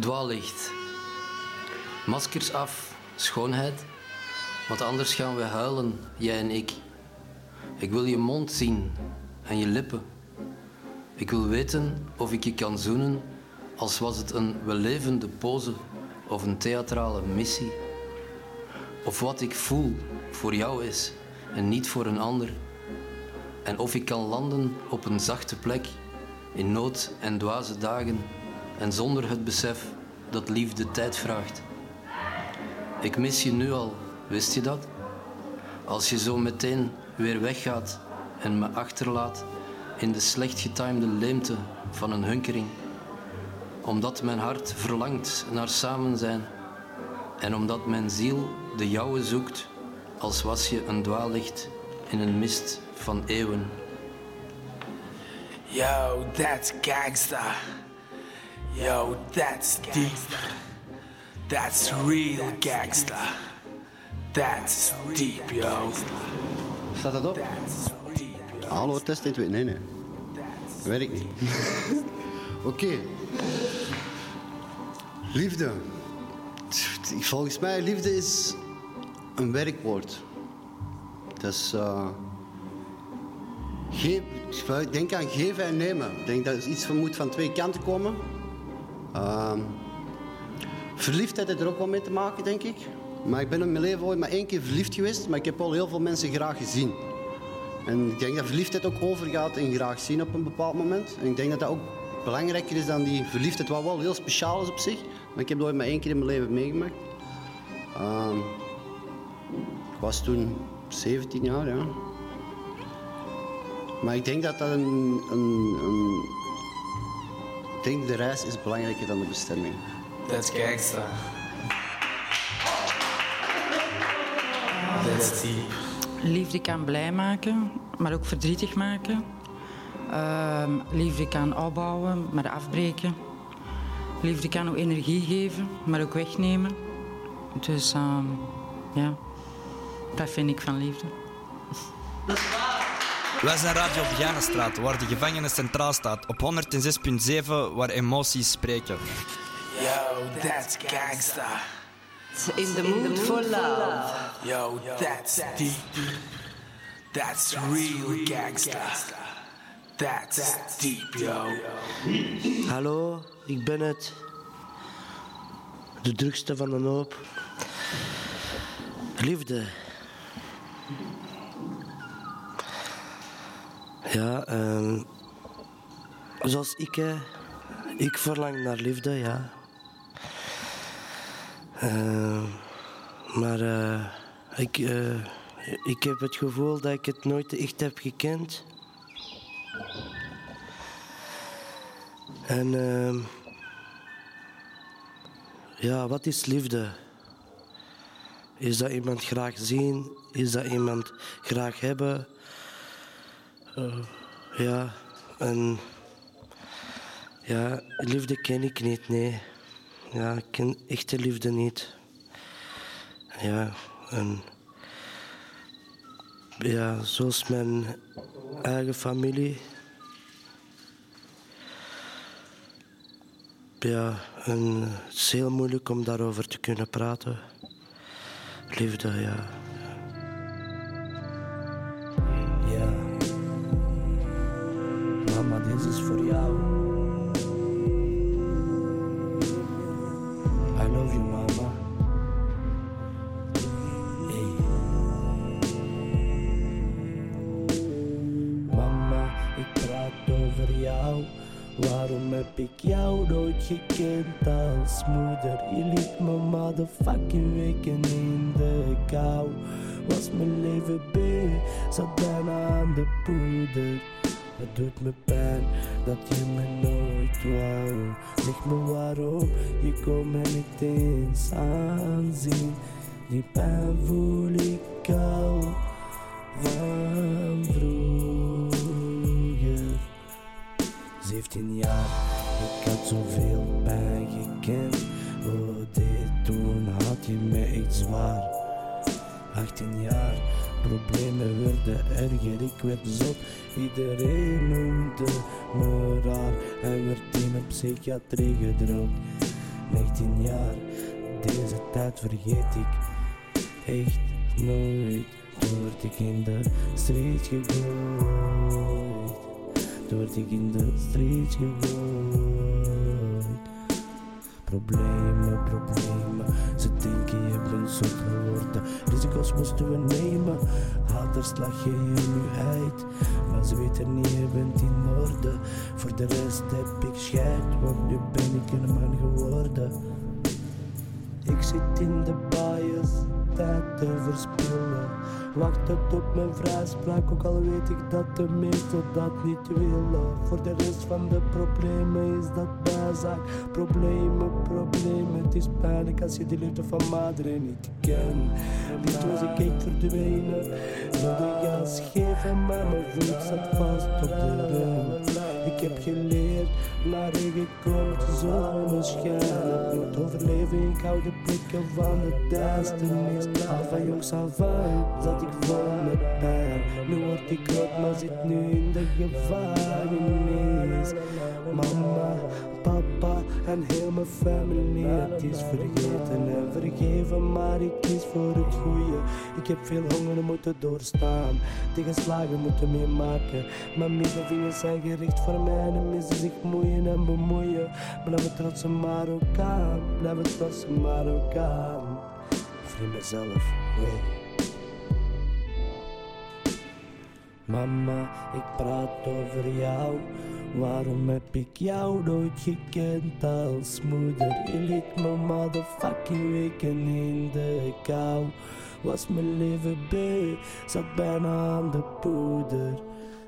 Dwaallicht. Maskers af, schoonheid. Want anders gaan we huilen, jij en ik. Ik wil je mond zien en je lippen. Ik wil weten of ik je kan zoenen als was het een wellevende pose of een theatrale missie. Of wat ik voel voor jou is en niet voor een ander. En of ik kan landen op een zachte plek in nood en dwaze dagen en zonder het besef dat liefde tijd vraagt. Ik mis je nu al, wist je dat? Als je zo meteen weer weggaat en me achterlaat in de slecht getimede leemte van een hunkering. Omdat mijn hart verlangt naar samen zijn en omdat mijn ziel de jouwe zoekt als was je een dwaallicht in een mist van eeuwen. Yo, that's gangsta. Yo, that's deep. That's real gangsta. That's deep, yo. Staat dat op? That's deep, yo. Hallo, test 1, 2. Nee, nee. Werkt niet. Oké. Liefde. Volgens mij, liefde is een werkwoord. Dat is... eh, geef, ik denk aan geven en nemen. Ik denk dat iets van moet van twee kanten komen. Ehm, verliefdheid heeft er ook wel mee te maken, denk ik. Maar ik ben in mijn leven ooit maar één keer verliefd geweest, maar ik heb wel heel veel mensen graag gezien. En ik denk dat verliefdheid ook overgaat in graag zien op een bepaald moment. En ik denk dat dat ook belangrijker is dan die verliefdheid, wat wel heel speciaal is op zich. Maar ik heb dat ooit maar één keer in mijn leven meegemaakt. Ehm, ik was toen 17 jaar, ja. Maar ik denk dat dat een, een, een... Ik denk de reis is belangrijker dan de bestemming. That's gangsta. That's deep. Liefde kan blij maken, maar ook verdrietig maken. Ehm, liefde kan opbouwen, maar afbreken. Liefde kan ook energie geven, maar ook wegnemen. Dus ehm, ja, dat vind ik van liefde. Wij zijn Radio Vianenstraat, waar de gevangenis centraal staat. Op 106.7, waar emoties spreken. Yo, that's gangsta. In the mood for love. Yo, that's deep. That's real gangsta. That's deep, yo. Hallo, ik ben het. De drukste van een hoop. Liefde. Ja, ehm, zoals ik, ik verlang naar liefde, ja. Ehm, maar eh, ik, eh, ik heb het gevoel dat ik het nooit echt heb gekend. En ehm, ja, wat is liefde? Is dat iemand graag zien? Is dat iemand graag hebben? Eh, ja, en ja, liefde ken ik niet, nee. Ja, ik ken echte liefde niet. Ja, en ja, zoals mijn eigen familie. Ja, en het is heel moeilijk om daarover te kunnen praten. Liefde, ja. Ja. Nooit gekend als moeder? Je vergeet ik echt nooit. Word ik in de street gegooid. Word ik in de street gegooid. Problemen, problemen. Ze denken je bent zo geworden. Risico's moesten we nemen. Haters lach je nu uit. Maar ze weten niet, je bent in orde. Voor de rest heb ik scheid, want nu ben ik een man geworden. Ik zit in de bias, tijd te verspillen. Wacht op mijn vrijspraak, ook al weet ik dat de meesten dat niet willen. Voor de rest van de problemen is dat bijzaak. Problemen, problemen, het is pijnlijk als je de liefde van madre niet kent. Dit was ik echt verdwenen, wilde gas geven, maar mijn voet zat vast op de rem. Ik heb geleerd, naar regen komt zonneschijn. Moet overleven, ik hou de blikken van de duisternis. Al van jongs af aan zat ik vol met pijn. Nu word ik groot, maar zit nu in de gevangenis. Mama, papa en heel mijn familie. Het is vergeten en vergeven, maar ik kies voor het goede. Ik heb veel honger moeten doorstaan, tegenslagen moeten meemaken. Mijn middelvingers zijn gericht voor mij en missen zich moeien en bemoeien. Blijven trotse Marokkaan, blijven trotse Marokkaan. Vriend mezelf, nee. Mama, ik praat over jou. Waarom heb ik jou nooit gekend als moeder? Je liet me motherfucking weken in de kou. Was mijn leven beu, zat bijna aan de poeder.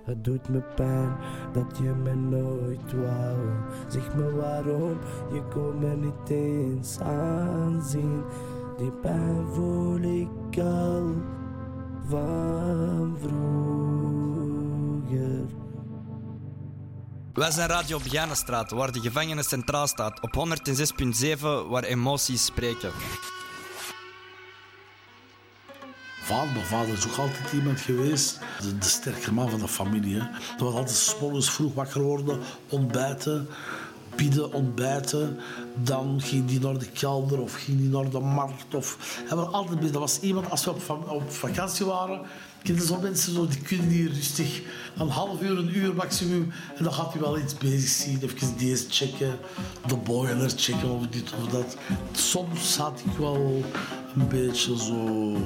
Het doet me pijn dat je me nooit wou. Zeg me waarom, je kon me niet eens aanzien. Die pijn voel ik al van vroeger. Wij zijn Radio Begijnenstraat, waar de gevangenis centraal staat. Op 106.7, waar emoties spreken. Vader, mijn vader is ook altijd iemand geweest, de, sterke man van de familie. Hè. Dat was altijd 's morgens vroeg wakker worden, ontbijten, bieden, ontbijten. Dan ging die naar de kelder of ging die naar de markt. Of, hij was altijd. Dat was iemand, als we op, op vakantie waren, kenden zo mensen zo, die kunnen hier rustig een half uur, een uur maximum. En dan gaat hij wel iets bezig zien. Even deze checken, de boiler checken of dit of dat. Soms had ik wel een beetje zo,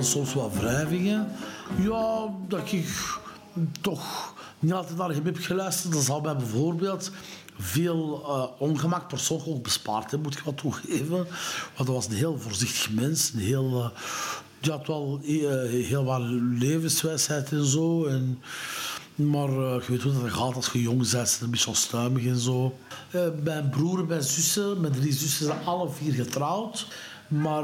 soms wat wrijvingen. Ja, dat ik toch niet altijd naar heb geluisterd. Dat zal mij bijvoorbeeld veel eh, ongemak persoonlijk ook bespaard moet ik wel toegeven. Want dat was een heel voorzichtig mens. Heel, eh, die had wel eh, heel wat levenswijsheid en zo. En, maar je weet hoe dat gaat als je jong bent, een beetje onstuimig en zo. Mijn broer en mijn zussen, mijn drie zussen, zijn alle vier getrouwd. Maar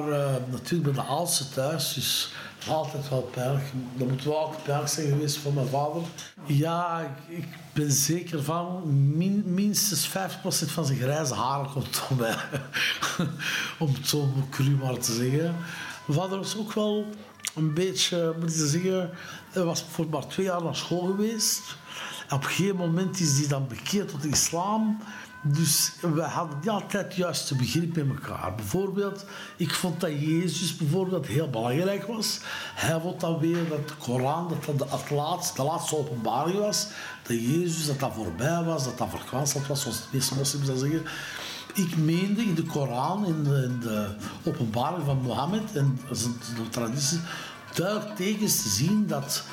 natuurlijk bij de oudste thuis, dus altijd wel pijnlijk. Dat moet wel altijd pijnlijk zijn geweest voor mijn vader. Ja, ik, ben zeker van min, minstens 50% van zijn grijze haren komt van mij. Om het zo cru maar te zeggen. Mijn vader was ook wel een beetje, moet ik zeggen, hij was voor maar twee jaar naar school geweest. En op een gegeven moment is hij dan bekeerd tot de islam. Dus we hadden niet altijd het juiste begrip met elkaar. Bijvoorbeeld, ik vond dat Jezus bijvoorbeeld heel belangrijk was. Hij vond dan weer dat de Koran dat dat de, laatste, de laatste openbaring was. Dat Jezus dat dat voorbij was, dat dat verkwanseld was, zoals de meeste moslims dat zeggen. Ik meende in de Koran, in de, in openbaring van Mohammed en de traditie, duidelijk tekens te zien dat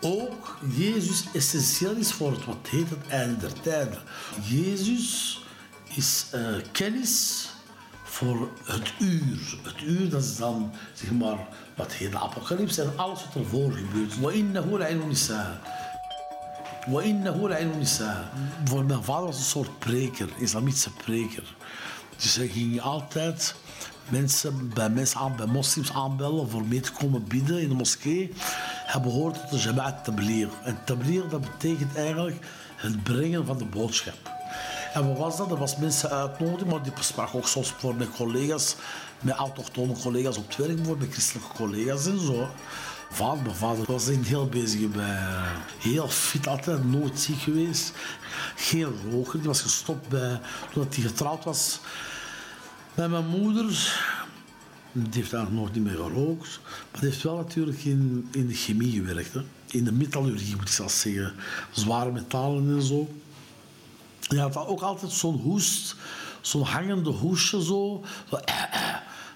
ook Jezus essentieel is voor het wat heet het einde der tijden. Jezus is eh, kennis voor het uur. Het uur, dat is dan, zeg maar, wat heet de apocalyps en alles wat ervoor gebeurt. وَإِنَّهُ لَعِلْمٌ لِسَّاعَةٍ. وَإِنَّهُ لَعِلْمٌ لِسَّاعَةٍ. Voor mijn vader was een soort preker, islamitische preker. Dus hij ging altijd mensen, bij mensen aan, bij moslims aanbellen voor mee te komen bidden in de moskee. Hij behoort tot de Jamaat Tabligh. En Tabligh, dat betekent eigenlijk het brengen van de boodschap. En wat was dat? Dat was mensen uitnodigen, maar die sprak ook soms voor met collega's, met autochtone collega's op het werk, bijvoorbeeld met christelijke collega's en zo. Vader, mijn vader was een heel bezig bij. Heel fit, altijd nooit ziek geweest. Geen roker, die was gestopt bij, toen hij getrouwd was Met mijn moeder, die heeft eigenlijk nog niet meer gerookt, maar die heeft wel natuurlijk in, in de chemie gewerkt. Hè. In de metallurgie moet ik zelfs zeggen. Zware metalen en zo. Die had ook altijd zo'n hoest, zo'n hangende hoesje zo. Zo,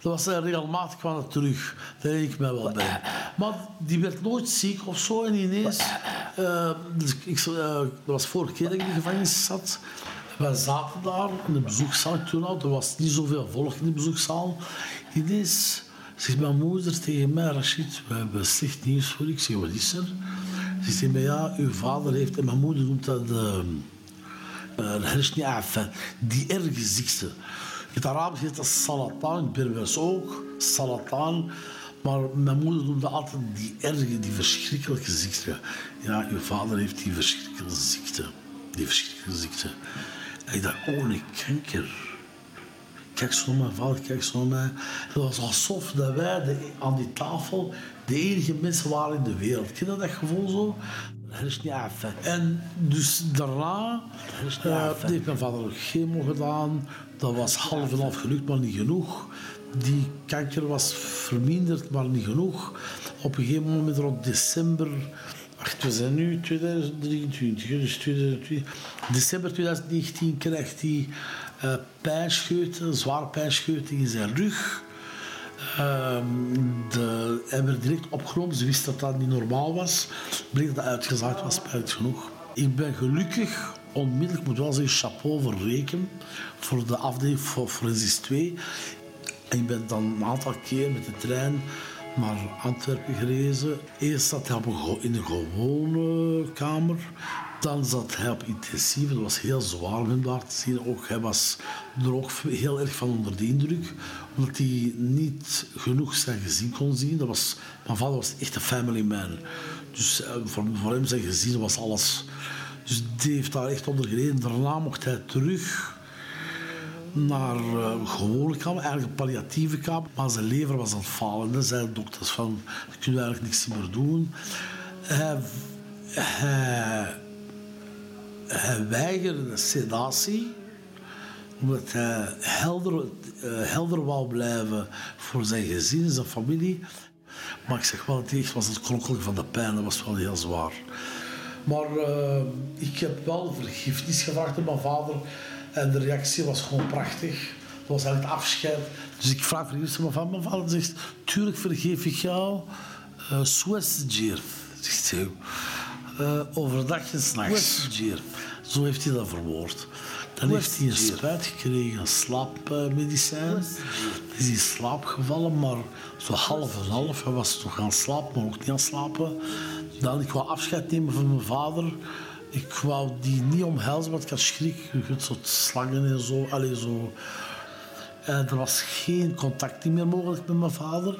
Dat was eh, regelmatig kwam het terug. Daar denk ik mij wel bij. Maar die werd nooit ziek of zo. En ineens... eh, dus ik, eh, dat was vorige keer dat ik in de gevangenis zat. Wij zaten daar in de bezoekzaal toen al. Er was niet zoveel volk in de bezoekzaal. Ineens zegt mijn moeder tegen mij... Rachid, we hebben slecht nieuws voor u. Ik zeg, wat is er? Ze zegt mij, ja, uw vader heeft... En mijn moeder noemt dat... eh, eh, hersenaffe, die erge ziekte. Het Arabisch heet dat salatan, het Berbers ook, salatan. Maar mijn moeder noemde altijd die erge, die verschrikkelijke ziekte. Ja, uw vader heeft die verschrikkelijke ziekte. Die verschrikkelijke ziekte. Ik dacht, oh, een kanker. Kijk zo naar mijn vader, kijk zo naar mij. Het was alsof dat wij aan die tafel de enige mensen waren in de wereld. Ken je dat gevoel zo? En dus daarna eh, heeft mijn vader ook chemo gedaan. Dat was half en half gelukt, maar niet genoeg. Die kanker was verminderd, maar niet genoeg. Op een gegeven moment, rond december... Wacht, we zijn nu 2023, hè, dus 2020. December 2019 krijgt hij eh pijnscheuten, zware pijnscheuten in zijn rug. Ehm, de, hij werd direct opgenomen. Ze wist dat dat niet normaal was. Bleek dat uitgezaagd was, spijt genoeg. Ik ben gelukkig onmiddellijk, moet wel zeggen, chapeau voor. Voor de afdeling voor Forensis 2. En ik ben dan een aantal keer met de trein naar Antwerpen gerezen. Eerst zat hij in een gewone kamer. Dan zat hij op intensief. Dat was heel zwaar om hem daar te zien. Ook, hij was er ook heel erg van onder de indruk. Omdat hij niet genoeg zijn gezin kon zien. Dat was, mijn vader was echt een family man. Dus eh, voor, hem zijn gezin was alles. Dus die heeft daar echt onder geleden. Daarna mocht hij terug naar eh, een gewone kamer, eigenlijk een palliatieve kamer. Maar zijn lever was aan het falen. Dan zeiden de dokters van, we kunnen eigenlijk niks meer doen. Hij, hij, hij weigerde sedatie, omdat hij helder, eh, helder wou blijven voor zijn gezin zijn familie. Maar ik zeg wel, het was het kronkelen van de pijn, dat was wel heel zwaar. Maar eh, ik heb wel vergiffenis gevraagd aan mijn vader. En de reactie was gewoon prachtig. Dat was eigenlijk het afscheid. Dus ik vraag vergiffenis aan mijn vader. Mijn vader zegt, tuurlijk vergeef ik jou. Uh, Swestjeer, zegt hij. Uh, overdag en s'nachts. Zo heeft hij dat verwoord. Dan heeft hij een spuit gekregen, een slaapmedicijn. Is in slaap gevallen, maar zo half en half. Hij was toch aan slapen, maar ook niet aan slapen. Dan, ik wou afscheid nemen van mijn vader. Ik wou die niet omhelzen, want ik had schrik. Je kunt zo slangen en zo. Allee, zo. En er was geen contact meer mogelijk met mijn vader.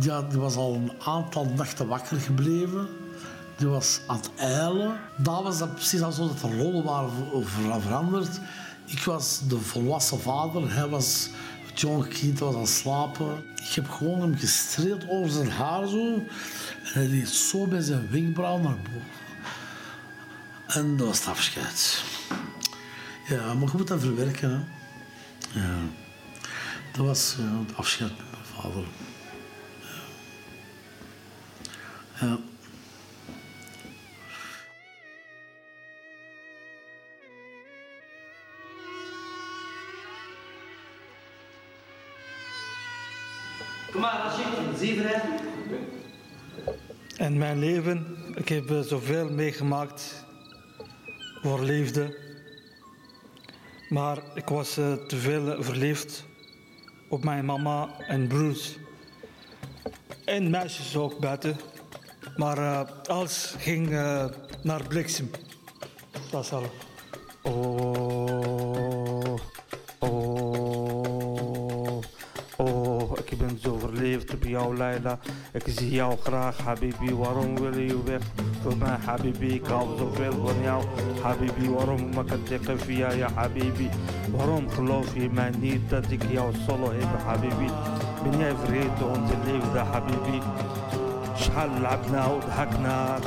Ja, die was al een aantal nachten wakker gebleven. Die was aan het eilen. Daar was dat precies alsof dat de rollen waren ver- veranderd. Ik was de volwassen vader. Hij was het jonge kind was aan het slapen. Ik heb gewoon hem gestreeld over zijn haar zo. En hij deed zo bij zijn wenkbrauw naar boven. En dat was het afscheid. Ja, maar je moet verwerken. Hè. Ja. Dat was ja, het afscheid met mijn vader. Ja. Kom maar, Rashid, zevenheid. In mijn leven, ik heb eh, zoveel meegemaakt voor liefde. Maar ik was eh, te veel verliefd op mijn mama en broers. En meisjes ook buiten. Maar eh, alles ging naar bliksem. Dat is al. Oh, الرصيف طبيا وليلى كزية وخراخ حبيبي ورم ولي وبيخ فما حبيبي كابزو في البنيا حبيبي ورم ما كتيق فيا يا حبيبي ورم خلو في ما نيتا تكيا وصلو هيب حبيبي من بنيا فريد ونزليف ذا حبيبي شحال لعبنا وضحكنا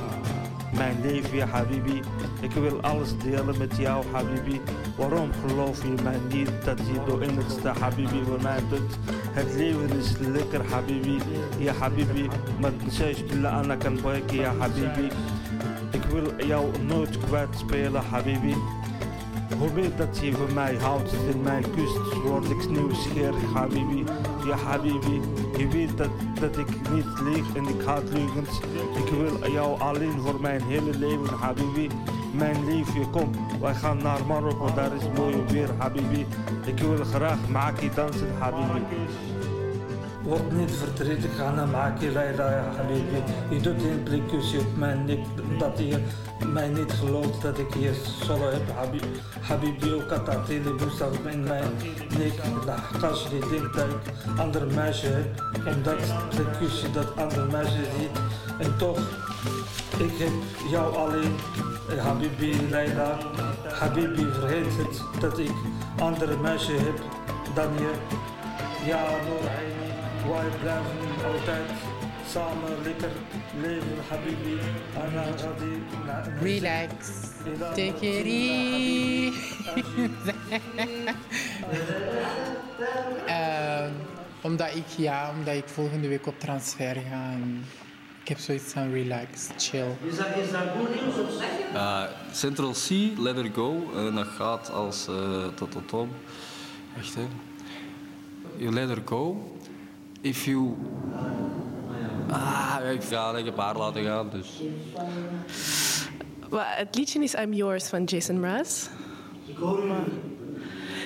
ما نليف يا حبيبي اكبر الألس ديال متياو حبيبي وروم خلوفي ما نيتا تزيدو انكس حبيبي وما تت Het leven is lekker, Habibi. Ja Habibi, maar zij spelen aan boyken, ja Habibi. Ik wil jou nooit kwijt spelen, Habibi. Hoe weet dat je van mij houdt en mij kust, word ik nieuwsgierig, Habibi. Ja, Habibi, je weet dat, dat ik niet lieg en ik haat leugens. Ik wil jou alleen voor mijn hele leven, Habibi. Mijn liefje, kom, wij gaan naar Marokko, daar is mooi weer, Habibi. Ik wil graag Maki dansen, Habibi. Word niet verdrietig, Anna Maki, Leila, Habibi. Je doet een blikkusje op mijn nek, dat je mij niet gelooft dat ik hier solo heb, Habibi. Habibi, ook hele boestel in mijn nek. Als je denkt dat ik ander meisje heb, omdat kusje dat andere meisje ziet. En toch, ik heb jou alleen, Habibi, Leila. Habibi, vergeet het dat ik andere meisje heb dan je. Ja, Noor Heini, wij blijven altijd samen lekker leven, Habibi. Anna. Relax. Take it easy. Ehm, omdat ik, ja, omdat ik volgende week op transfer ga. En ik heb zoiets van relax, chill. Is dat, is dat goed nieuws of? Uh, Central C, Let Her Go. En dat gaat als uh, tot tot. Echt hè. You let her go. If you... Ah, ik ga gebaar laten gaan, dus... Well, het liedje is I'm Yours van Jason Mraz.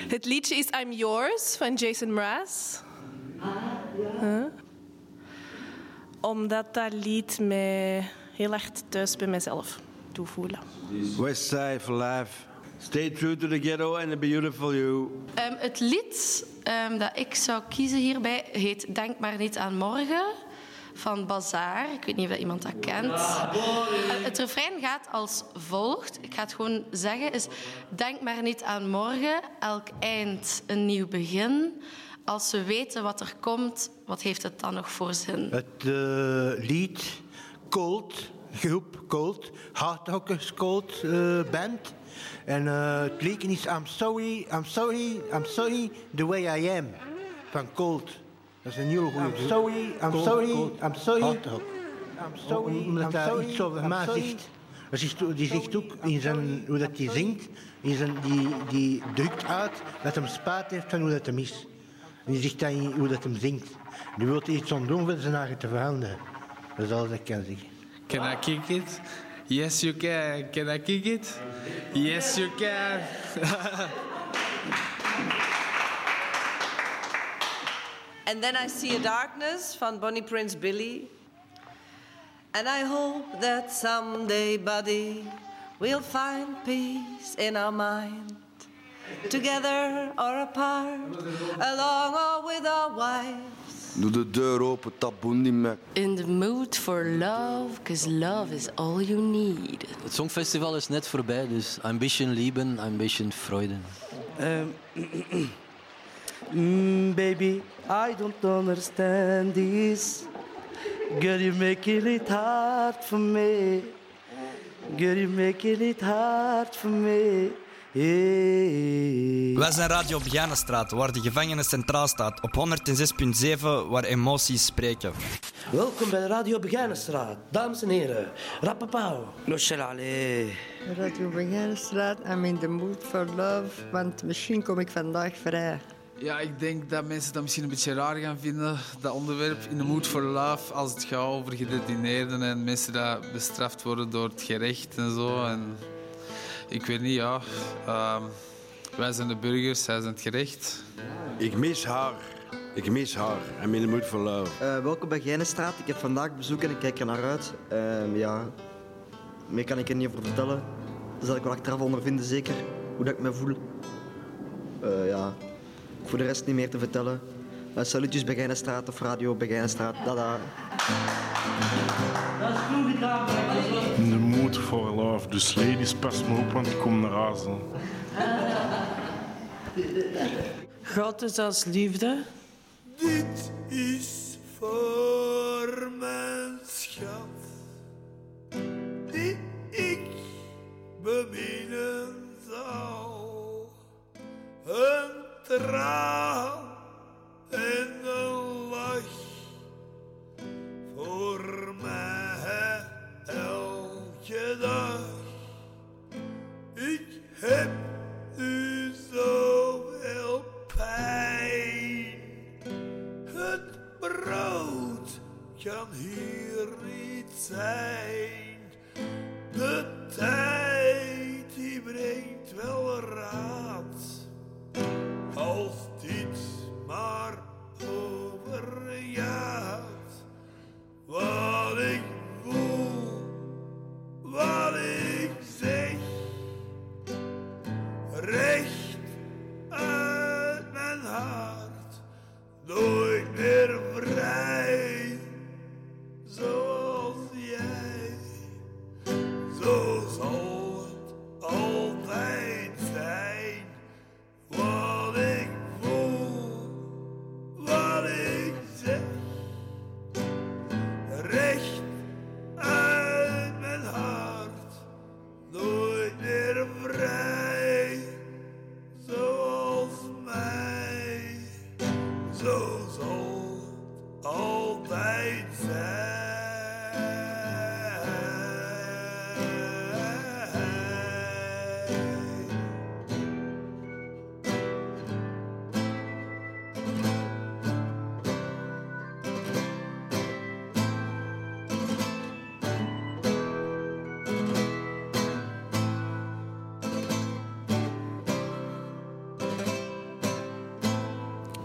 Het liedje is I'm Yours van Jason Mraz. Huh? Omdat dat lied mij heel erg thuis bij mezelf doet voelen. West Side for Life. Stay true to the ghetto and the beautiful you. Um, het lied um, dat ik zou kiezen hierbij heet Denk maar niet aan morgen van Bazaar. Ik weet niet of iemand dat kent. Uh, het refrein gaat als volgt. Ik ga het gewoon zeggen. Is, Denk maar niet aan morgen. Elk eind een nieuw begin. Als we weten wat er komt, wat heeft het dan nog voor zin? Het uh, lied Cold, groep Cold, Hardhockers Cold uh, band. En uh, het liedje is I'm sorry, I'm sorry, I'm sorry the way I am. Van Cold. Dat is een nieuwe goede I'm sorry, I'm cold, sorry, cold. I'm sorry. Hardhock. I'm sorry, Omdat I'm sorry, iets over mij zegt. Die zegt ook in zijn, hoe dat hij zingt, in zijn, die, die drukt uit dat hij spijt heeft van hoe dat hem is. En die zegt dan hoe dat hem zingt. Die wil iets aan doen voor zijn eigen te veranderen. Dat is alles dat ik kan zeggen. Can I kick it? Yes, you can. Can I kick it? Yes, you can. And then I see a darkness van Bonnie Prince Billy. And I hope that someday, buddy, we'll find peace in our mind. Together or apart, along or with our wives. Doe de deur open, taboen die mek. In the mood for love, cause love is all you need. Het Songfestival is net voorbij, dus ambition lieben, ambition freuden. Um, mm, baby, I don't understand this. Girl, you're making it hard for me. Girl, you're making it hard for me. Hey. Wij zijn Radio Begijnenstraat, waar de gevangenis centraal staat, op 106.7, waar emoties spreken. Welkom bij Radio Begijnenstraat, dames en heren. Rappapauw. Nocelale. Radio Begijnenstraat, I'm in the mood for love, want misschien kom ik vandaag vrij. Ja, ik denk dat mensen dat misschien een beetje raar gaan vinden, dat onderwerp in the mood for love, als het gaat over gedetineerden en mensen die bestraft worden door het gerecht en zo. En ik weet niet, ja. Um, wij zijn de burgers, zij zijn het gerecht. Ik mis haar. Ik mis haar. I'm in the mood for love. Uh, welkom bij Gijnenstraat. Ik heb vandaag bezoek en ik kijk er naar uit. Uh, ja, meer kan ik er niet over vertellen. Dat zal ik wel achteraf ondervinden, zeker. Hoe dat ik me voel. Uh, ja, voor de rest niet meer te vertellen. Uh, salutjes bij Gijnenstraat of radio bij Gijnenstraat. Dada. In the Food for Love. Dus ladies, pas me op, want ik kom naar Azen. God is als liefde. Dit is voor mijn schat. Die ik bemin.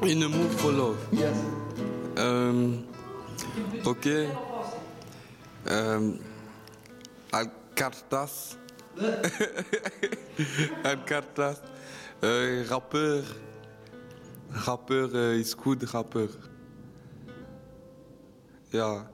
In the mood for love. Yes. Um, Oké. Um, Alcartas. Alcartas. Uh, rappeur. Rappeur uh, is rappeur. Ja.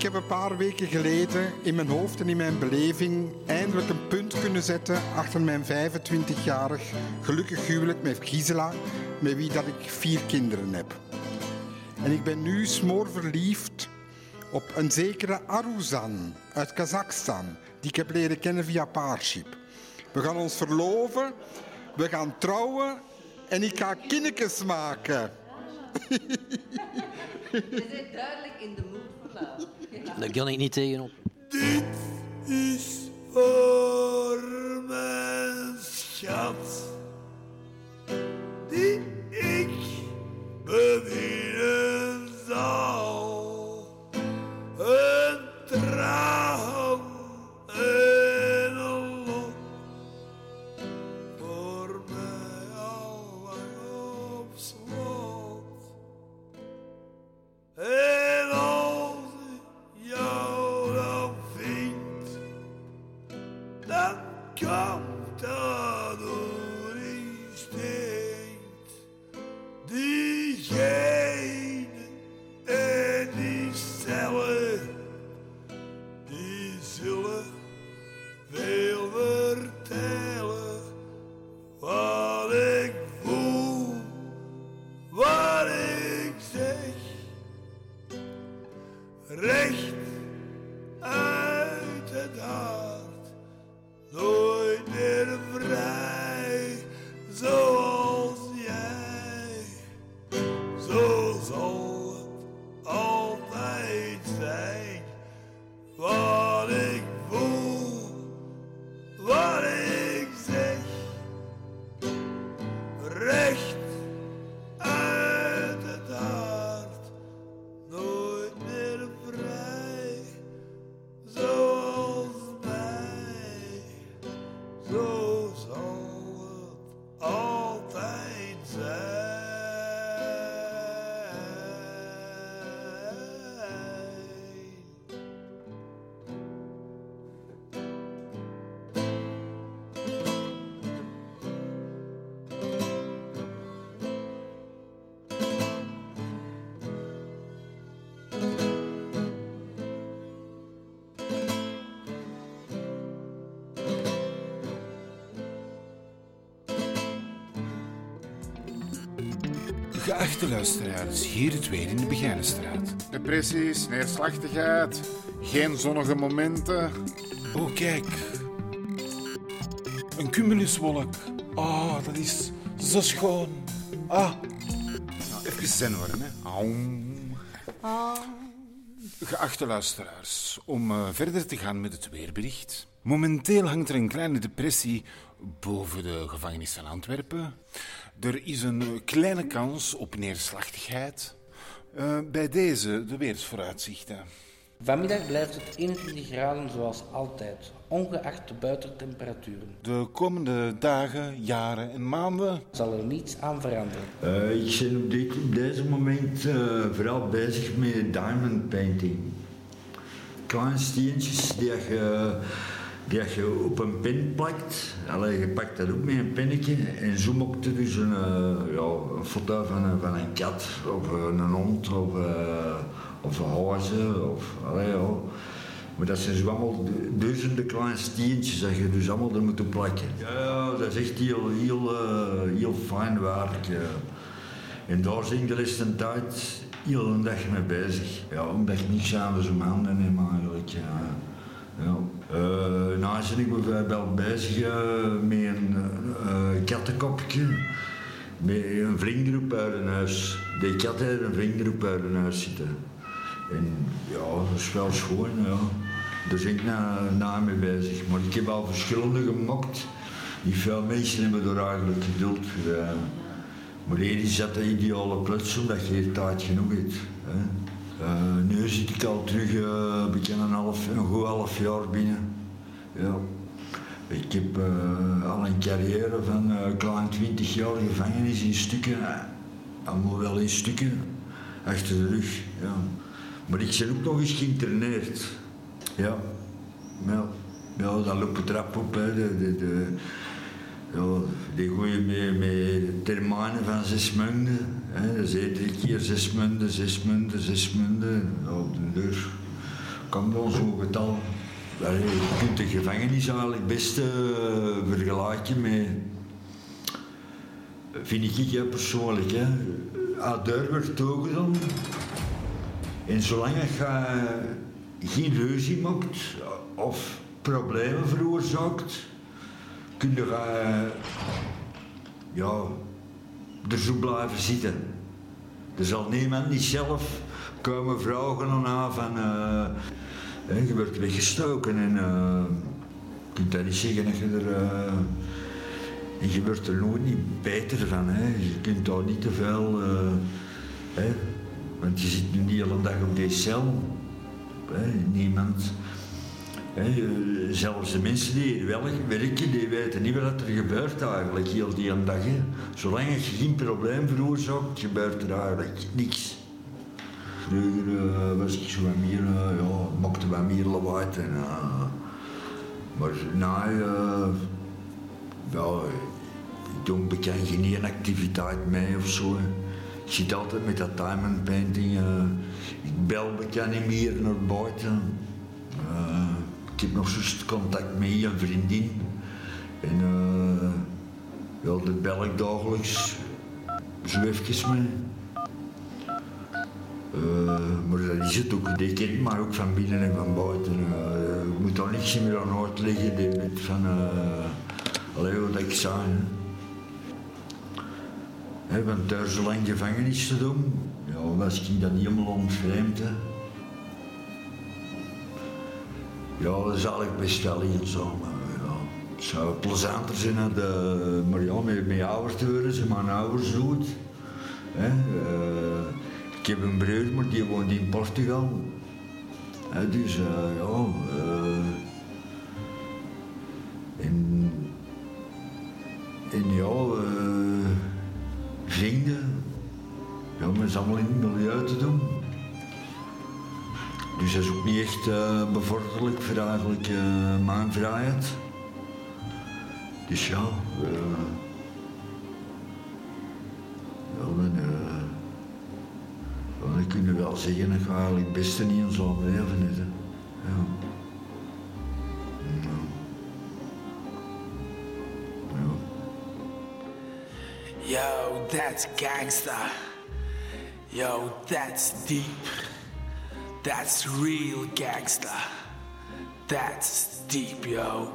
Ik heb een paar weken geleden in mijn hoofd en in mijn beleving eindelijk een punt kunnen zetten achter mijn 25-jarig gelukkig huwelijk met Gisela, met wie dat ik vier kinderen heb. En ik ben nu smoorverliefd op een zekere Aruzan uit Kazachstan, die ik heb leren kennen via Parship. We gaan ons verloven, we gaan trouwen en ik ga kindertjes maken. Je bent duidelijk in de for love. Daar kan ik niet tegenop. Dit is voor mijn schat, die ik beminnen recht alte Dame. Geachte luisteraars, hier het weer in de Begijnenstraat. Depressies, neerslachtigheid, geen zonnige momenten. Oh, kijk. Een cumuluswolk. Ah, dat is zo schoon. Ah. Nou, even zen worden, hè. Aum. Geachte luisteraars, om eh, verder te gaan met het weerbericht. Momenteel hangt er een kleine depressie boven de gevangenis van Antwerpen. Er is een eh, kleine kans op neerslachtigheid. Eh, bij deze de weersvooruitzichten. Vanmiddag blijft het 21 graden zoals altijd, ongeacht de buitentemperaturen. De komende dagen, jaren en maanden Zal er niets aan veranderen. Eh, ik ben op, dit, op deze moment eh, vooral bezig met diamond painting. Kleine steentjes die je, die je op een pen plakt. Allee, je pakt dat op met een pennetje en zo maakt je dus een, eh, ja, een foto van een, van een kat of een hond of, eh, of een huizen. Of, allee, ja. Maar dat zijn zo allemaal du- duizenden kleine steentjes dat je dus allemaal er moet plakken. Ja, ja, dat is echt heel, heel, eh, heel fijn werk. En daar ik de laatste tijd heel een dag mee bezig. Ja, omdat ik niks anders om handen neem eigenlijk. Ja. Ja. Eh, nou ik bijvoorbeeld bezig met een kattenkopje. Met een vriendengroep uit een huis. Die kat heeft een vriendengroep uit huis zitten. En ja, dat is wel schoon, ja. Daar ben ik na, na mee bezig. Maar ik heb al verschillende gemokt. Niet veel mensen hebben er eigenlijk geduld voor. eh. maar hier is dat de ideale kluts, omdat je hier tijd genoeg hebt. Hè. Eh, nu zit ik al terug eh, een half, een goed half jaar binnen. Ja. Ik heb eh, al een carrière van klein 20 jaar gevangenis in stukken. allemaal wel in stukken. Achter de rug. Ja. Maar ik ben ook nog eens geïnterneerd. Ja. Ja, ja dat loopt het rap op. Hè. De, de, de, ja, die gooien met, met termijnen van zes munden. Hè. Is iedere keer zes munden, zes munden, zes munden. Ja, op de deur kan wel zo'n getal. Je kunt de gevangenis eigenlijk best eh, vergelijken met, vind ik hè, persoonlijk, hè. Als de deur toegedaan en zolang je geen ruzie maakt of problemen veroorzaakt, je ja, er zo blijven zitten. Er zal niemand niet zelf komen vragen aan van eh, hè, je wordt weggestoken en eh, je kunt dat niet zeggen dat je er wordt er nooit niet beter van. Hè. Je kunt daar niet te veel want je zit nu de hele dag op deze cel. Hè, niemand. Zelfs de mensen die hier werken, die weten niet wat er gebeurt eigenlijk heel die hele dag. Zolang je geen probleem veroorzaakt, gebeurt er eigenlijk niks. Vroeger eh, was ik zo meer, eh, ja, maakte wat meer lawaai. En, eh, maar nou, ik doe bekend geen activiteit mee of zo. Ik zit altijd met dat diamond painting. ik bel bekend niet meer naar buiten. Ik heb nog zo'n contact met een vriendin. En eh, ja, dat bel ik dagelijks. Zo even mee. Eh, maar dat is het ook. Die kent mij ook van binnen en van buiten. Eh, ik moet daar niks meer aan uitleggen. Die weet van... eh allee, wat ik zei. Hè, want daar zo lang gevangenis te doen, ja, was ik dat helemaal ontvreemd. Ja, dat is eigenlijk best wel eenzaam. hè, Ja. Het zou plezanter zijn dan de, maar met mijn ouders te horen, ze mijn ouders doet. Eh, ik heb een broer, maar die woont in Portugal. Dus eh, ja, eh, niet echt eh, bevorderlijk voor eigenlijk eh, mijn vrijheid. Dus ja, eh ja dan, dan kun je wel zeggen, dat ga eigenlijk beste niet in zo'n leven hè. Ja. Yo, that's gangsta. Yo, that's deep. That's real gangsta. That's deep, yo.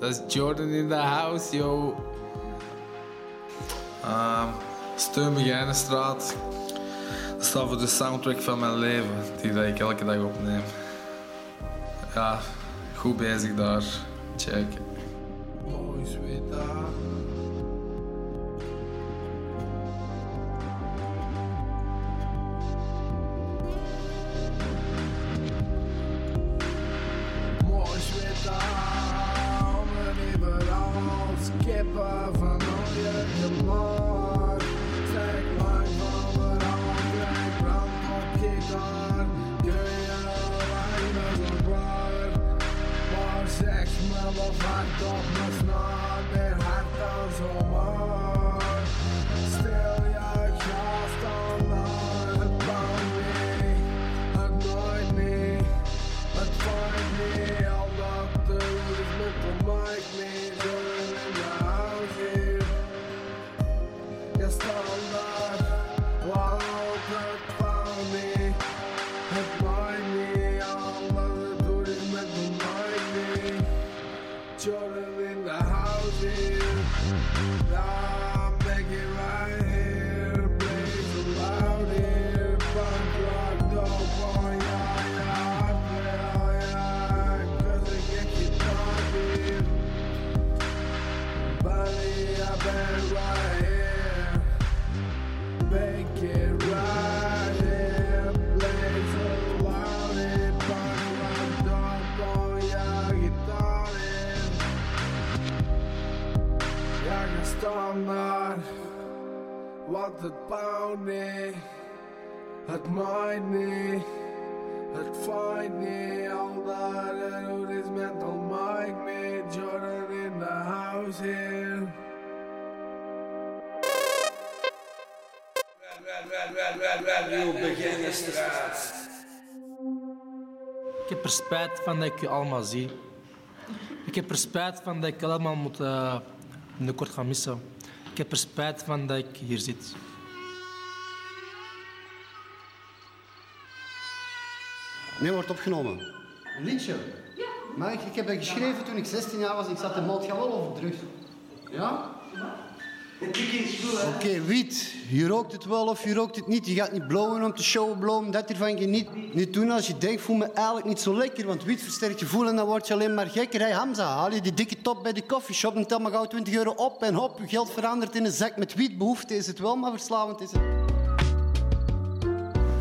Dat is Jordan in the house, yo. Ehm Steun Begijnenstraat. Dat staat voor de soundtrack van mijn leven, die dat ik elke dag opneem. Ja, goed bezig daar. Check. Spijt van dat ik je allemaal zie. Ik heb er spijt van dat ik je allemaal moet eh, binnenkort gaan missen. Ik heb er spijt van dat ik hier zit. Nee, wordt opgenomen. Een liedje? Ja. Maar ik, ik heb dat geschreven toen ik 16 jaar was. Ik zat in Maltgawel over drugs. Ja? Oké, wiet. Je rookt het wel of je rookt het niet. Je gaat niet blowen om te showen, blowen. Dat ervan je niet, niet doen als je denkt, voel me eigenlijk niet zo lekker. Want wiet versterkt je voelen en dan word je alleen maar gekker. Hey Hamza, haal je die dikke top bij de coffeeshop en tel maar gauw 20 euro op. En hop, je geld verandert in een zak met wiet. Behoefte is het wel, maar verslavend is het.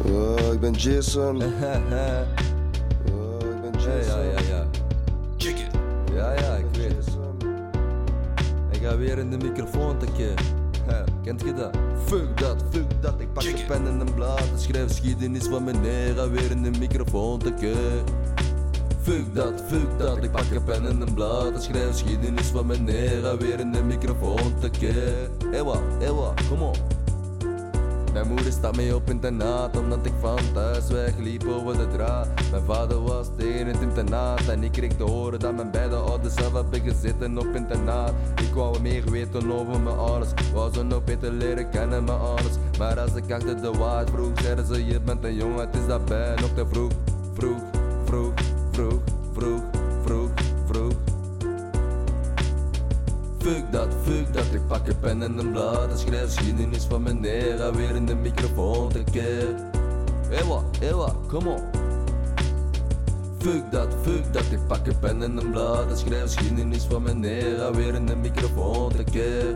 Ja, ik ben Jason. ja, ik ben Jason. Ja, ja, ja. Kick it. Ja, ja. Weer in de microfoon tikken. Kent je dat? Fuck dat, fuck dat. Ik pak een pen en een blad. en Schrijf geschiedenis van meneer. Ga weer in de microfoon tikken. Fuck dat, fuck dat. Ik pak een pen en een blad. en Schrijf geschiedenis van meneer. Ga weer in de microfoon tikken. Ewa, ewa, kom op. Mijn moeder staat mee op internaat omdat ik van thuis wegliep over de draad. Mijn vader was tegen het internaat en ik kreeg te horen dat mijn beide ouders zelf hebben gezeten op internaat. Ik wou meer weten over mijn ouders, wou ze nog beter leren kennen mijn ouders. Maar als ik achter de waard vroeg, zeiden ze je bent een jongen, het is daarbij nog te vroeg. Vroeg, vroeg, vroeg, vroeg, vroeg, Fuck dat, fuck dat, ik pak een pen en een blad en schrijf geschiedenis van meneer. Ga weer in de microfoon tekeer. Ewa, ewa, kom op. fuck dat, fuck dat. Ik pak een pen en een blad en schrijf geschiedenis van mijn era weer in de microfoon te keer.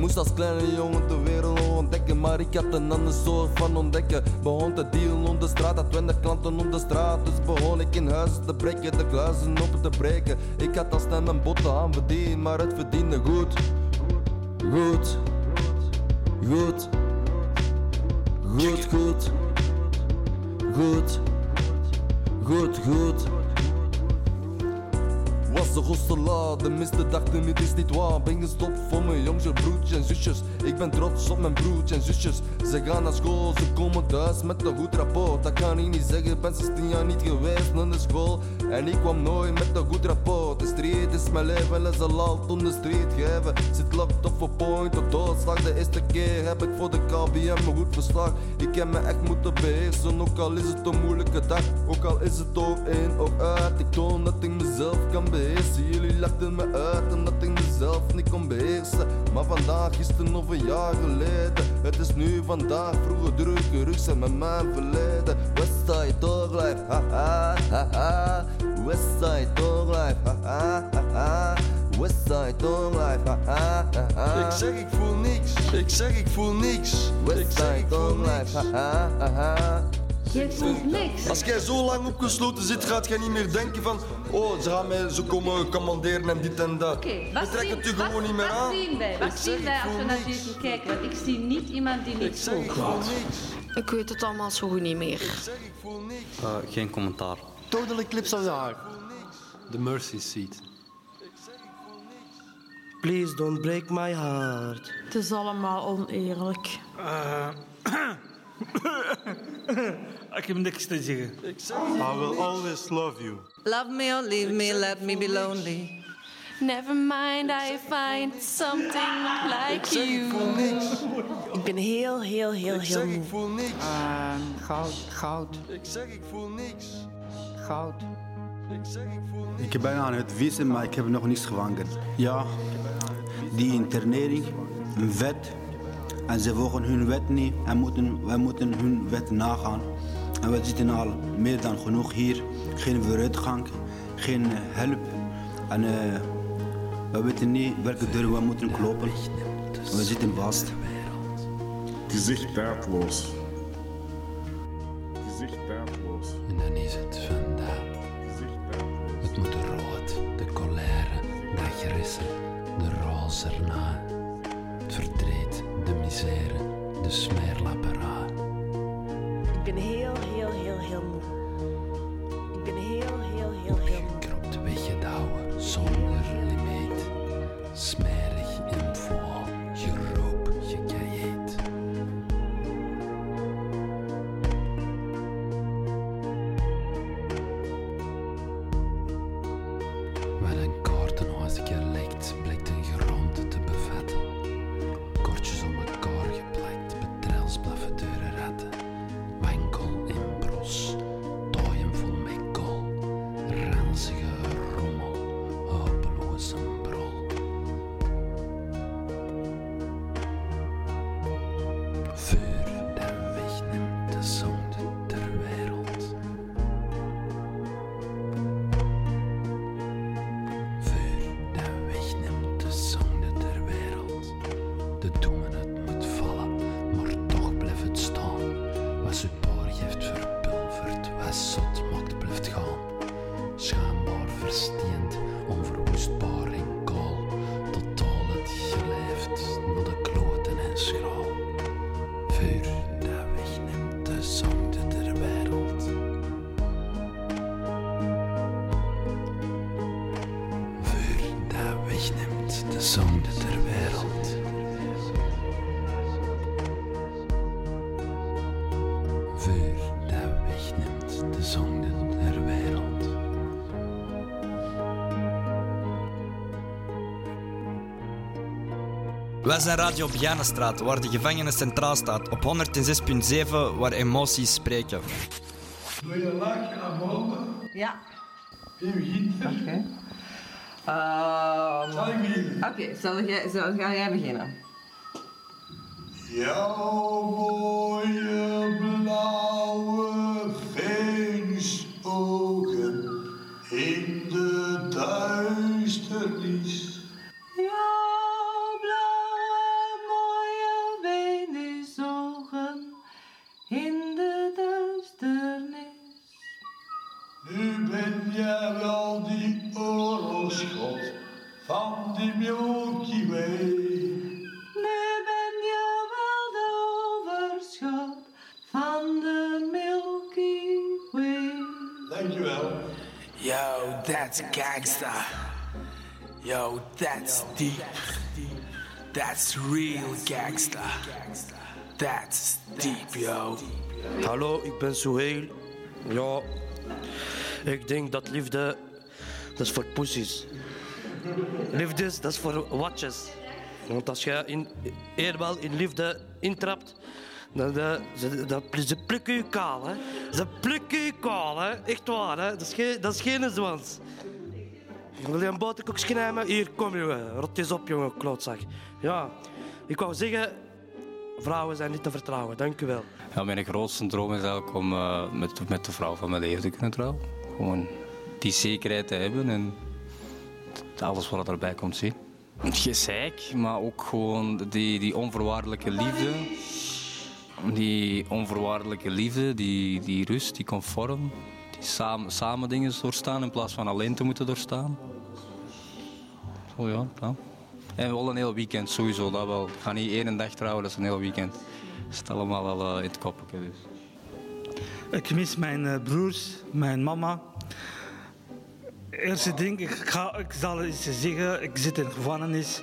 Moest als kleine jongen de wereld ontdekken, maar ik had een ander soort van ontdekken. Begon te dealen op de straat, had 20 klanten op de straat. Dus begon ik in huis te breken, de kluizen open te breken. Ik had als stem mijn botten aan verdiend, maar het verdiende goed. Goed. Goed. Goed, goed. Goed. Goed, goed. Was de hostela, de miste dachten het is niet waar. Ben gestopt voor mijn jongste broertjes en zusjes. Ik ben trots op mijn broertjes en zusjes. Ze gaan naar school, ze komen thuis met een goed rapport. Dat kan ik niet zeggen, ben 16 jaar niet geweest naar de school. En ik kwam nooit met een goed rapport. De street is mijn leven en ze laat om de street geven. Zit locked up voor point tot doodslag. De eerste keer heb ik voor de KBM een goed verslag. Ik heb me echt moeten beheersen, ook al is het een moeilijke dag. Ook al is het oog in, oog uit Ik toon dat ik mezelf kan beheersen Jullie lachten me uit omdat ik mezelf niet kon beheersen. Maar vandaag, gisteren of een jaar geleden. Het is nu vandaag, vroeger drukke rugzen met mijn verleden. Westside Dog Life, ha ha ha ha. Westside Dog Life, ha ha ha ha. Westside Dog Life, ha ha ha ha. Ik zeg ik voel niks, ik zeg ik voel niks. Westside Dog Life, ha ha ha ha Jij voelt niks. Als jij zo lang opgesloten zit, gaat jij niet meer denken van oh, ze gaan mij zo komen commanderen en dit en dat. Oké, je wat zien- het je gewoon wat- niet meer wat aan. zien wij? Wat Ik zeg, zien wij ik als we voel naar niks. deze kijken? Want ik zie niet iemand die niks voelt. Ik weet het allemaal zo goed niet meer. Eh, geen commentaar. Total Eclipse of the Heart. The Mercy Seat. Please don't break my heart. Het is allemaal oneerlijk. Ik heb niks te zeggen. I will always love you. Love me or leave me, let me be lonely. Never mind, I find something like you. Ik ben heel, heel, heel, Ik heel zeg, moe. ik voel niks. goud, goud, Ik zeg, ik voel niks. goud. Ik zeg, ik voel niks. Ik ben aan het wissen, maar ik heb nog niets gevangen. Ja, die internering, een wet. En ze volgen hun wet niet en moeten, wij moeten hun wet nagaan. En we zitten al meer dan genoeg hier. Geen vooruitgang, geen eh, hulp. En eh, we weten niet welke deur we moeten kloppen. We zitten vast. Het is wegneemt de Wij zijn Radio Begijnenstraat, waar de gevangenis centraal staat. Op 106.7, waar emoties spreken. Doe je lachje naar boven? Ja. Wie begint er? Oké. Ehm, Zal ik beginnen? Oké, zal jij, zal, ga jij beginnen? Jouw mooie blauwe gangsta. Yo, that's deep. That's real gangsta. That's deep, yo. Hallo, ik ben Suhail. Ja, ik denk dat liefde, dat is voor pussies. Liefde, dat is voor watjes. Want als je in, eenmaal in liefde intrapt, dan, eh, dan, ze plukken je kaal, hè. Ze plukken je kaal, hè. Echt waar, hè. Dat is geen, dat is geen zwans. Wil je een boterkoekje nemen? Hier, kom jongen. Rot eens op, jongen, klootzak. Ja, ik wou zeggen, vrouwen zijn niet te vertrouwen. Dank wel. Ja, mijn grootste droom is eigenlijk om eh, met, met de vrouw van mijn leven te kunnen trouwen. Gewoon die zekerheid te hebben en alles wat erbij komt zien. Gezeik, maar ook gewoon die, die onvoorwaardelijke liefde. Die onvoorwaardelijke liefde, die, die rust, die comfort. Samen, dingen doorstaan in plaats van alleen te moeten doorstaan. Zo ja, ja. En wel een heel weekend sowieso, dat wel. Ik ga niet één dag trouwen, dat is een heel weekend. Dat zit allemaal wel eh, in het koppetje. Dus. Ik mis mijn eh, broers, mijn mama. Eerste ding, ik, ga, ik zal eens zeggen, ik zit in de gevangenis.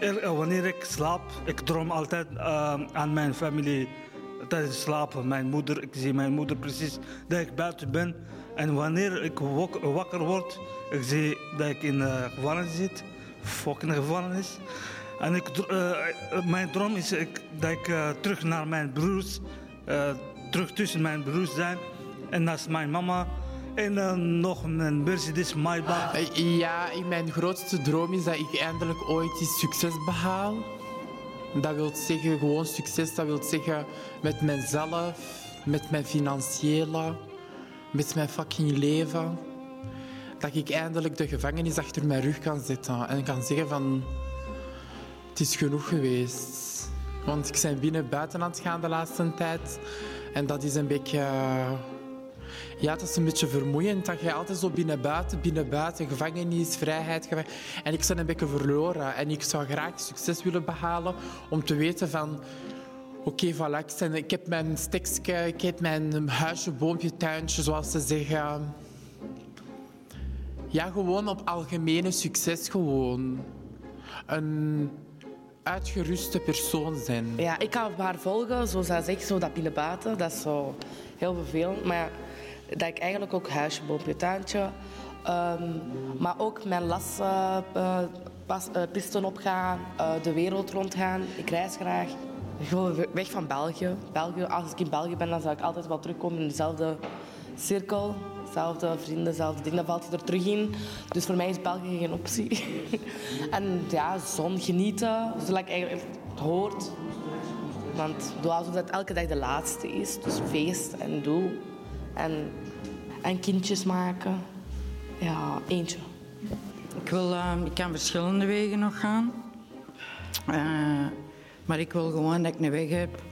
Eh, wanneer ik slaap, ik droom altijd aan mijn familie tijdens slapen. Mijn moeder, ik zie mijn moeder precies dat ik buiten ben. En wanneer ik wak- wakker word, ik zie dat ik in de gevangenis zit. Fucking gevangenis. En ik, eh, eh, mijn droom is ik, dat ik eh, terug naar mijn broers, eh, terug tussen mijn broers zijn. En naast mijn mama. En eh, nog een Mercedes Maybach. Eh, Ja, mijn grootste droom is dat ik eindelijk ooit iets succes behaal. Dat wil zeggen, gewoon succes, dat wil zeggen met mezelf, met mijn financiële, met mijn fucking leven. Dat ik eindelijk de gevangenis achter mijn rug kan zetten en kan zeggen van, het is genoeg geweest. Want ik ben binnen buiten aan het gaan de laatste tijd. En dat is een beetje... Ja, het is een beetje vermoeiend dat je altijd zo binnen buiten, binnen buiten, gevangenis, vrijheid. geva- En ik ben een beetje verloren. En ik zou graag succes willen behalen om te weten van... Oké, voilà, ik, ik heb mijn stekske, ik heb mijn huisje, boompje, tuintje, zoals ze zeggen. Ja, gewoon op algemene succes gewoon. Een uitgeruste persoon zijn. Ja, ik kan haar volgen, zoals zij zegt, zo dat binnenbuiten. Dat is zo heel vervelend. Maar dat ik eigenlijk ook huisje, boompje, tuintje. ehm, maar ook mijn lessen, eh, pas, eh, pisten opgaan, eh, de wereld rondgaan. Ik reis graag. Weg van België. België. Als ik in België ben, dan zal ik altijd wel terugkomen in dezelfde cirkel. Dezelfde vrienden, dezelfde dingen. Dan valt je er terug in. Dus voor mij is België geen optie. en ja, zon genieten, zoals ik eigenlijk hoort. Want doe alsof dat elke dag de laatste is. Dus feest en doe. En, kindjes maken. Ja, eentje. Ik, wil, ehm, ik kan verschillende wegen nog gaan. Eh, maar ik wil gewoon dat ik een weg heb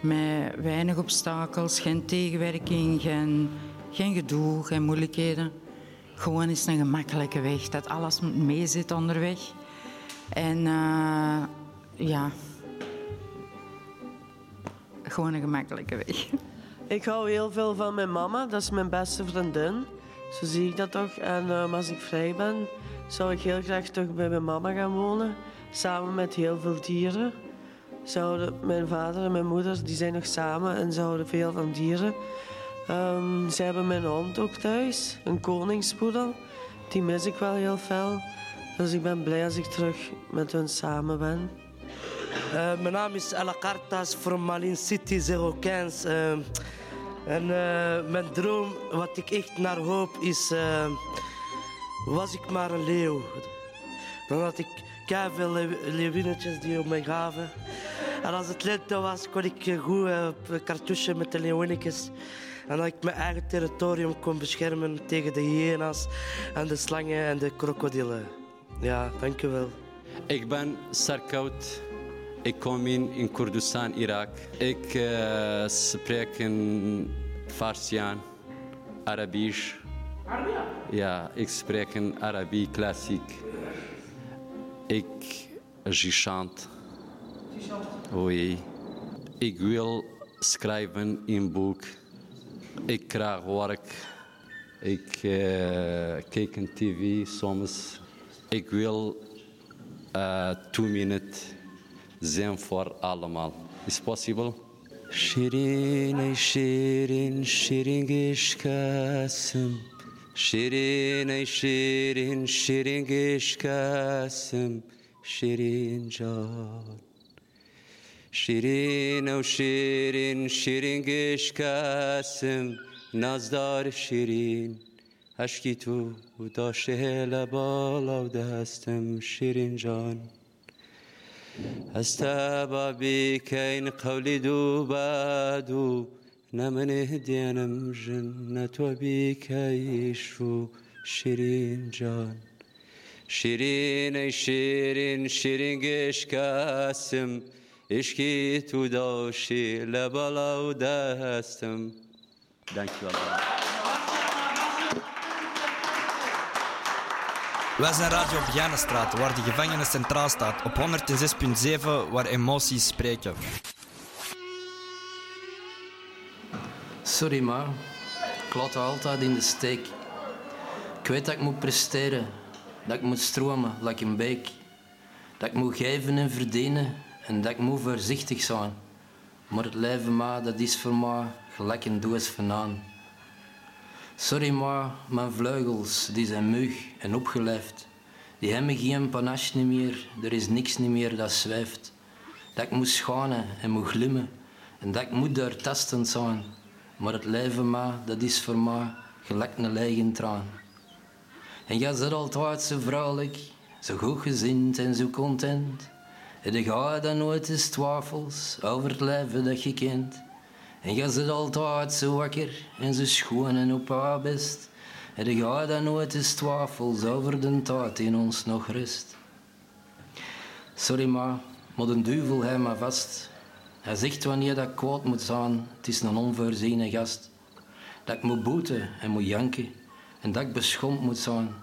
met weinig obstakels, geen tegenwerking, geen, geen gedoe, geen moeilijkheden. Gewoon is een gemakkelijke weg, dat alles mee zit onderweg. En eh, ja, gewoon een gemakkelijke weg. Ik hou heel veel van mijn mama, dat is mijn beste vriendin. Zo zie ik dat toch. En ehm, als ik vrij ben, zou ik heel graag toch bij mijn mama gaan wonen. Samen met heel veel dieren. Zouden, mijn vader en mijn moeder die zijn nog samen en ze houden veel van dieren. Ehm, ze hebben mijn hond ook thuis, een koningspoedel. Die mis ik wel heel fel. Dus ik ben blij als ik terug met hun samen ben. Eh, mijn naam is from Malin City 015. eh, en eh, mijn droom, wat ik echt naar hoop, is... eh, was ik maar een leeuw. Dan had ik veel leeuwinnetjes die op mij gaven. En als het lente was, kon ik eh, goed op kartusje met de leeuwinnetjes. En dat ik mijn eigen territorium kon beschermen tegen de hyena's en de slangen en de krokodillen. Ja, dank u wel. Ik ben Sarkout. Ik kom in, Koerdistan, Irak. Ik eh, spreek in Farsiaan, Arabisch. Ja, ik spreek in Arabisch klassiek. Ik chant. Oui. Ik wil schrijven in boek. Ik krijg werk Ik eh, kijk een tv soms. Ik wil eh two minutes them for allemaal. Is possible? شیرین ای شیرین شیرین گشکسم شیرین ای شیرین شیرین گشکسم شیرین جان شیرین و شیرین شیرین گشکسم نزدار شیرین اشکی تو داشه لبال و دستم شیرین جان هەستا با بیکەین قەولی دوو باد و نەمنێ دێنم ژن نە تۆ بیکەیش و شیرین جان شیرینەی شیرین شیرین گەشکاسم عشکی تووداوشی لە بەڵاو دەهستم دەنگوەڵ. Wij zijn Radio Begijnenstraat, waar de gevangenis centraal staat, op 106.7, waar emoties spreken. Sorry, ma. Ik laat altijd in de steek. Ik weet dat ik moet presteren. Dat ik moet stromen, like een beek. Dat ik moet geven en verdienen. En dat ik moet voorzichtig zijn. Maar het leven, ma, dat is voor mij gelijk een doos vanaan. Sorry, ma, mijn vleugels, die zijn mug en opgelijfd. Die hebben geen panache niet meer. Er is niks niet meer dat zwijft. Dat ik moet schaanen en moet glimmen. En dat ik moet daar tastend zijn. Maar het leven, ma, dat is voor mij gelijk een lege traan. En jij zit altijd zo vrolijk, zo goed gezind en zo content. En je gaat dan nooit eens twijfels over het leven dat je kent. En jij zit altijd zo wakker en zo schoon en op haar best. En je gaat dan nooit eens twijfels over de tijd in ons nog rust. Sorry ma, maar de duivel hij me vast. Hij zegt wanneer dat kwaad moet zijn, het is een onvoorziene gast. Dat ik moet boeten en moet janken en dat ik beschomd moet zijn.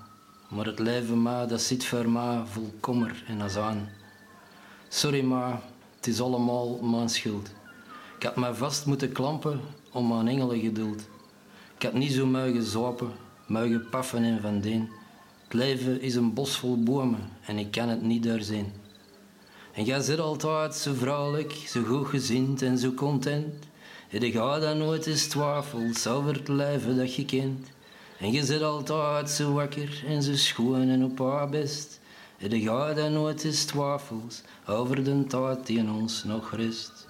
Maar het leven ma, dat zit voor mij vol kommer en azaan. Sorry ma, het is allemaal mijn schuld. Ik had mij vast moeten klampen om mijn engelengeduld. Ik had niet zo mogen zopen, mogen paffen en van deen. Het leven is een bos vol bomen en ik kan het niet doorzien. En jij zit altijd zo vrolijk, zo goed gezind en zo content. En je gaat dan nooit eens twijfels over het leven dat je kent. En je zit altijd zo wakker en zo schoon en op haar best. En je gaat dan nooit eens twijfels over de tijd die in ons nog rust.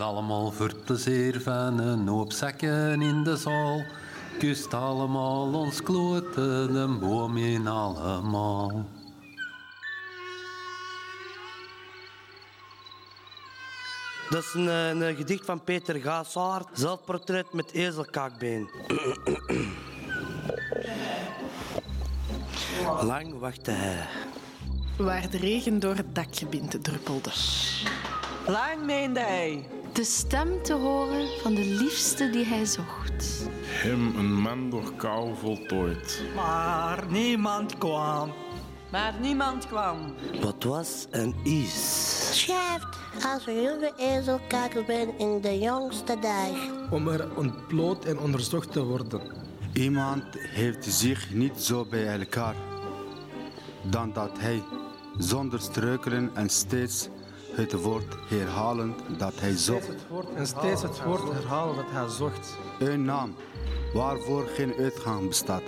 Allemaal voor het plezier van een hoop zakken in de zaal. Kust allemaal ons kloten, de boom in allemaal. Dat is een, een gedicht van Peter Gaasaard. Zelfportret met ezelkaakbeen. Lang wachtte hij. Waar de regen door het dakgebied druppelde. Lang meende hij. De stem te horen van de liefste die hij zocht. Hem een man door kou voltooid. Maar niemand kwam. Maar niemand kwam. Wat was en is. Schrijft als een jonge ezelkakel ben in de jongste dag. Om er ontbloot en onderzocht te worden. Iemand heeft zich niet zo bij elkaar dan dat hij zonder struikelen en steeds het woord herhalen dat hij zocht. En steeds het woord herhalen dat hij zocht. Een naam waarvoor geen uitgang bestaat.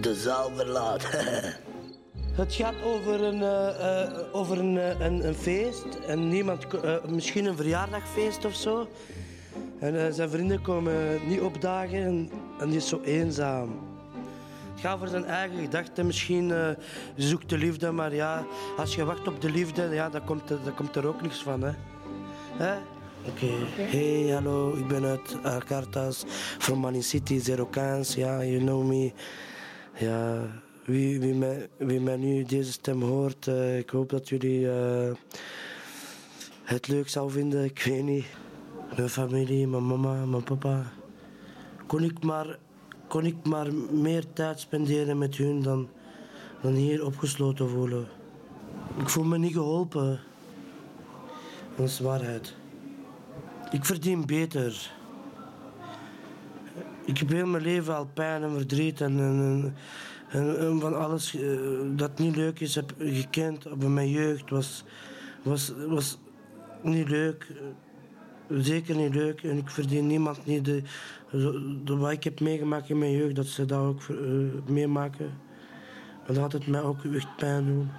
De zaal verlaat. Het gaat over een, eh, eh, over een, eh, een, een feest. En niemand, misschien een verjaardagfeest of zo. En zijn vrienden komen niet opdagen en, en die is zo eenzaam. Gaat voor zijn eigen gedachten. Misschien eh, zoekt de liefde, maar ja, als je wacht op de liefde, ja, dan, komt er, dan komt er ook niks van. Hè? Hè? Oké. Hey, hallo, ik ben uit Arcartas, from Money City, Zero Cans. Ja, you know me. Ja, wie, wie, mij, wie mij nu deze stem hoort, eh, ik hoop dat jullie eh, het leuk zou vinden. Ik weet niet. Mijn familie, mijn mama, mijn papa. Kon ik maar, kon ik maar meer tijd spenderen met hun dan, dan hier opgesloten voelen. Ik voel me niet geholpen. Dat is waarheid. Ik verdien beter. Ik heb heel mijn leven al pijn en verdriet en, en, en, en van alles eh, dat niet leuk is heb gekend. Op mijn jeugd was, was, was niet leuk. Eh, Zeker niet leuk. En ik verdien niemand niet de, wat ik heb meegemaakt in mijn jeugd, dat ze dat ook eh, meemaken. Dat had het mij ook echt pijn doen.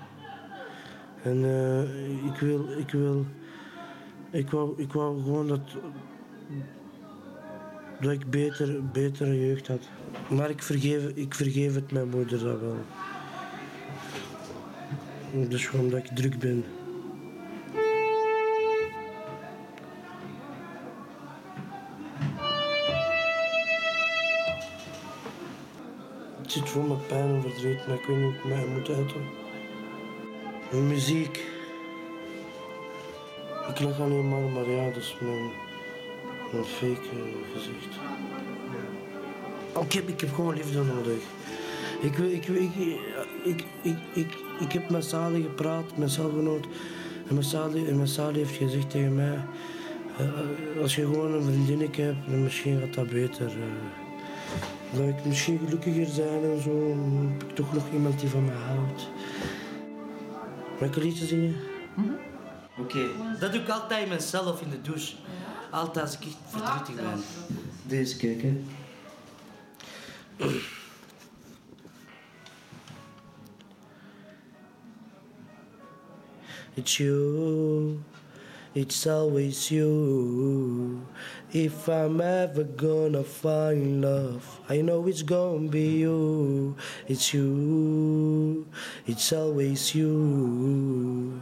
En eh, ik wil, ik wil, ik wou, ik wou gewoon dat, ik beter, betere jeugd had. Maar ik vergeef, ik vergeef het mijn moeder dat wel. Dus gewoon dat ik druk ben. Zit vol met pijn en verdriet, maar ik weet niet hoe ik mij moet uiten. Mijn muziek. Ik lach alleen maar, maar ja, dat is mijn, mijn fake eh, gezicht. Ik heb, ik heb gewoon liefde nodig. Ik, ik, ik, ik, ik, ik, ik heb met Sali gepraat, mijn celgenoot. En met Sali, en met heeft gezegd tegen mij... eh, als je gewoon een vriendinnetje hebt, dan misschien gaat dat beter. eh. Dat ik misschien gelukkiger zijn en zo. Dan heb ik toch nog iemand die van mij houdt. Mag ik een liedje zingen? Oké, dat doe ik altijd mezelf in de douche. Altijd als ik echt verdrietig ben. Deze kijk, hè. It's you, it's always you. If I'm ever gonna find love, I know it's gonna be you. It's you, it's always you.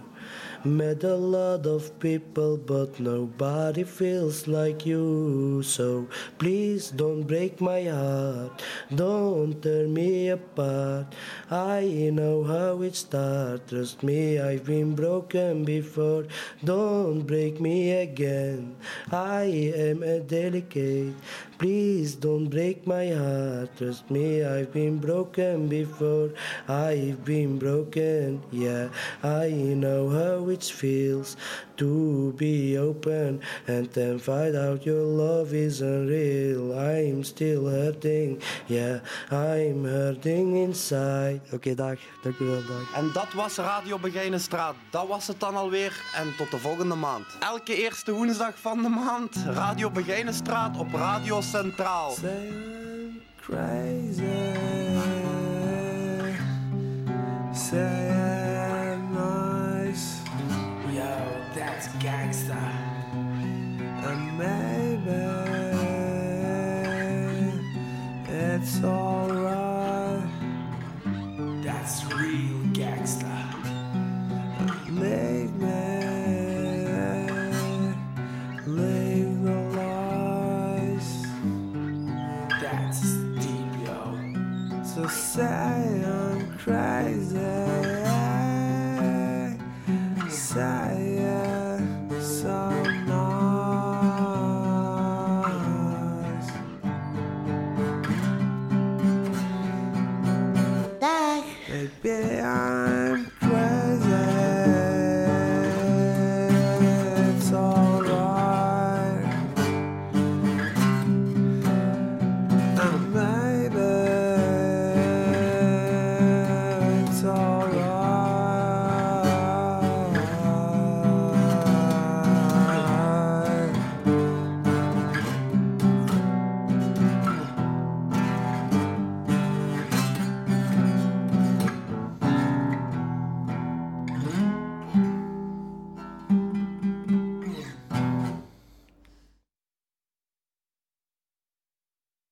Met a lot of people, but nobody feels like you. So please don't break my heart, don't tear me apart. I know how it starts, trust me, I've been broken before. Don't break me again. I am a delicate Please don't break my heart. Trust me, I've been broken before. I've been broken, yeah. I know how it feels to be open and then find out your love isn't real. I'm still hurting, yeah. I'm hurting inside. Oké, dag. Dank u wel, dag. En dat was Radio Begijnenstraat. Dat was het dan alweer. En tot de volgende maand. Elke eerste woensdag van de maand. Radio Begijnenstraat op Radio Centraal. Crazy. Say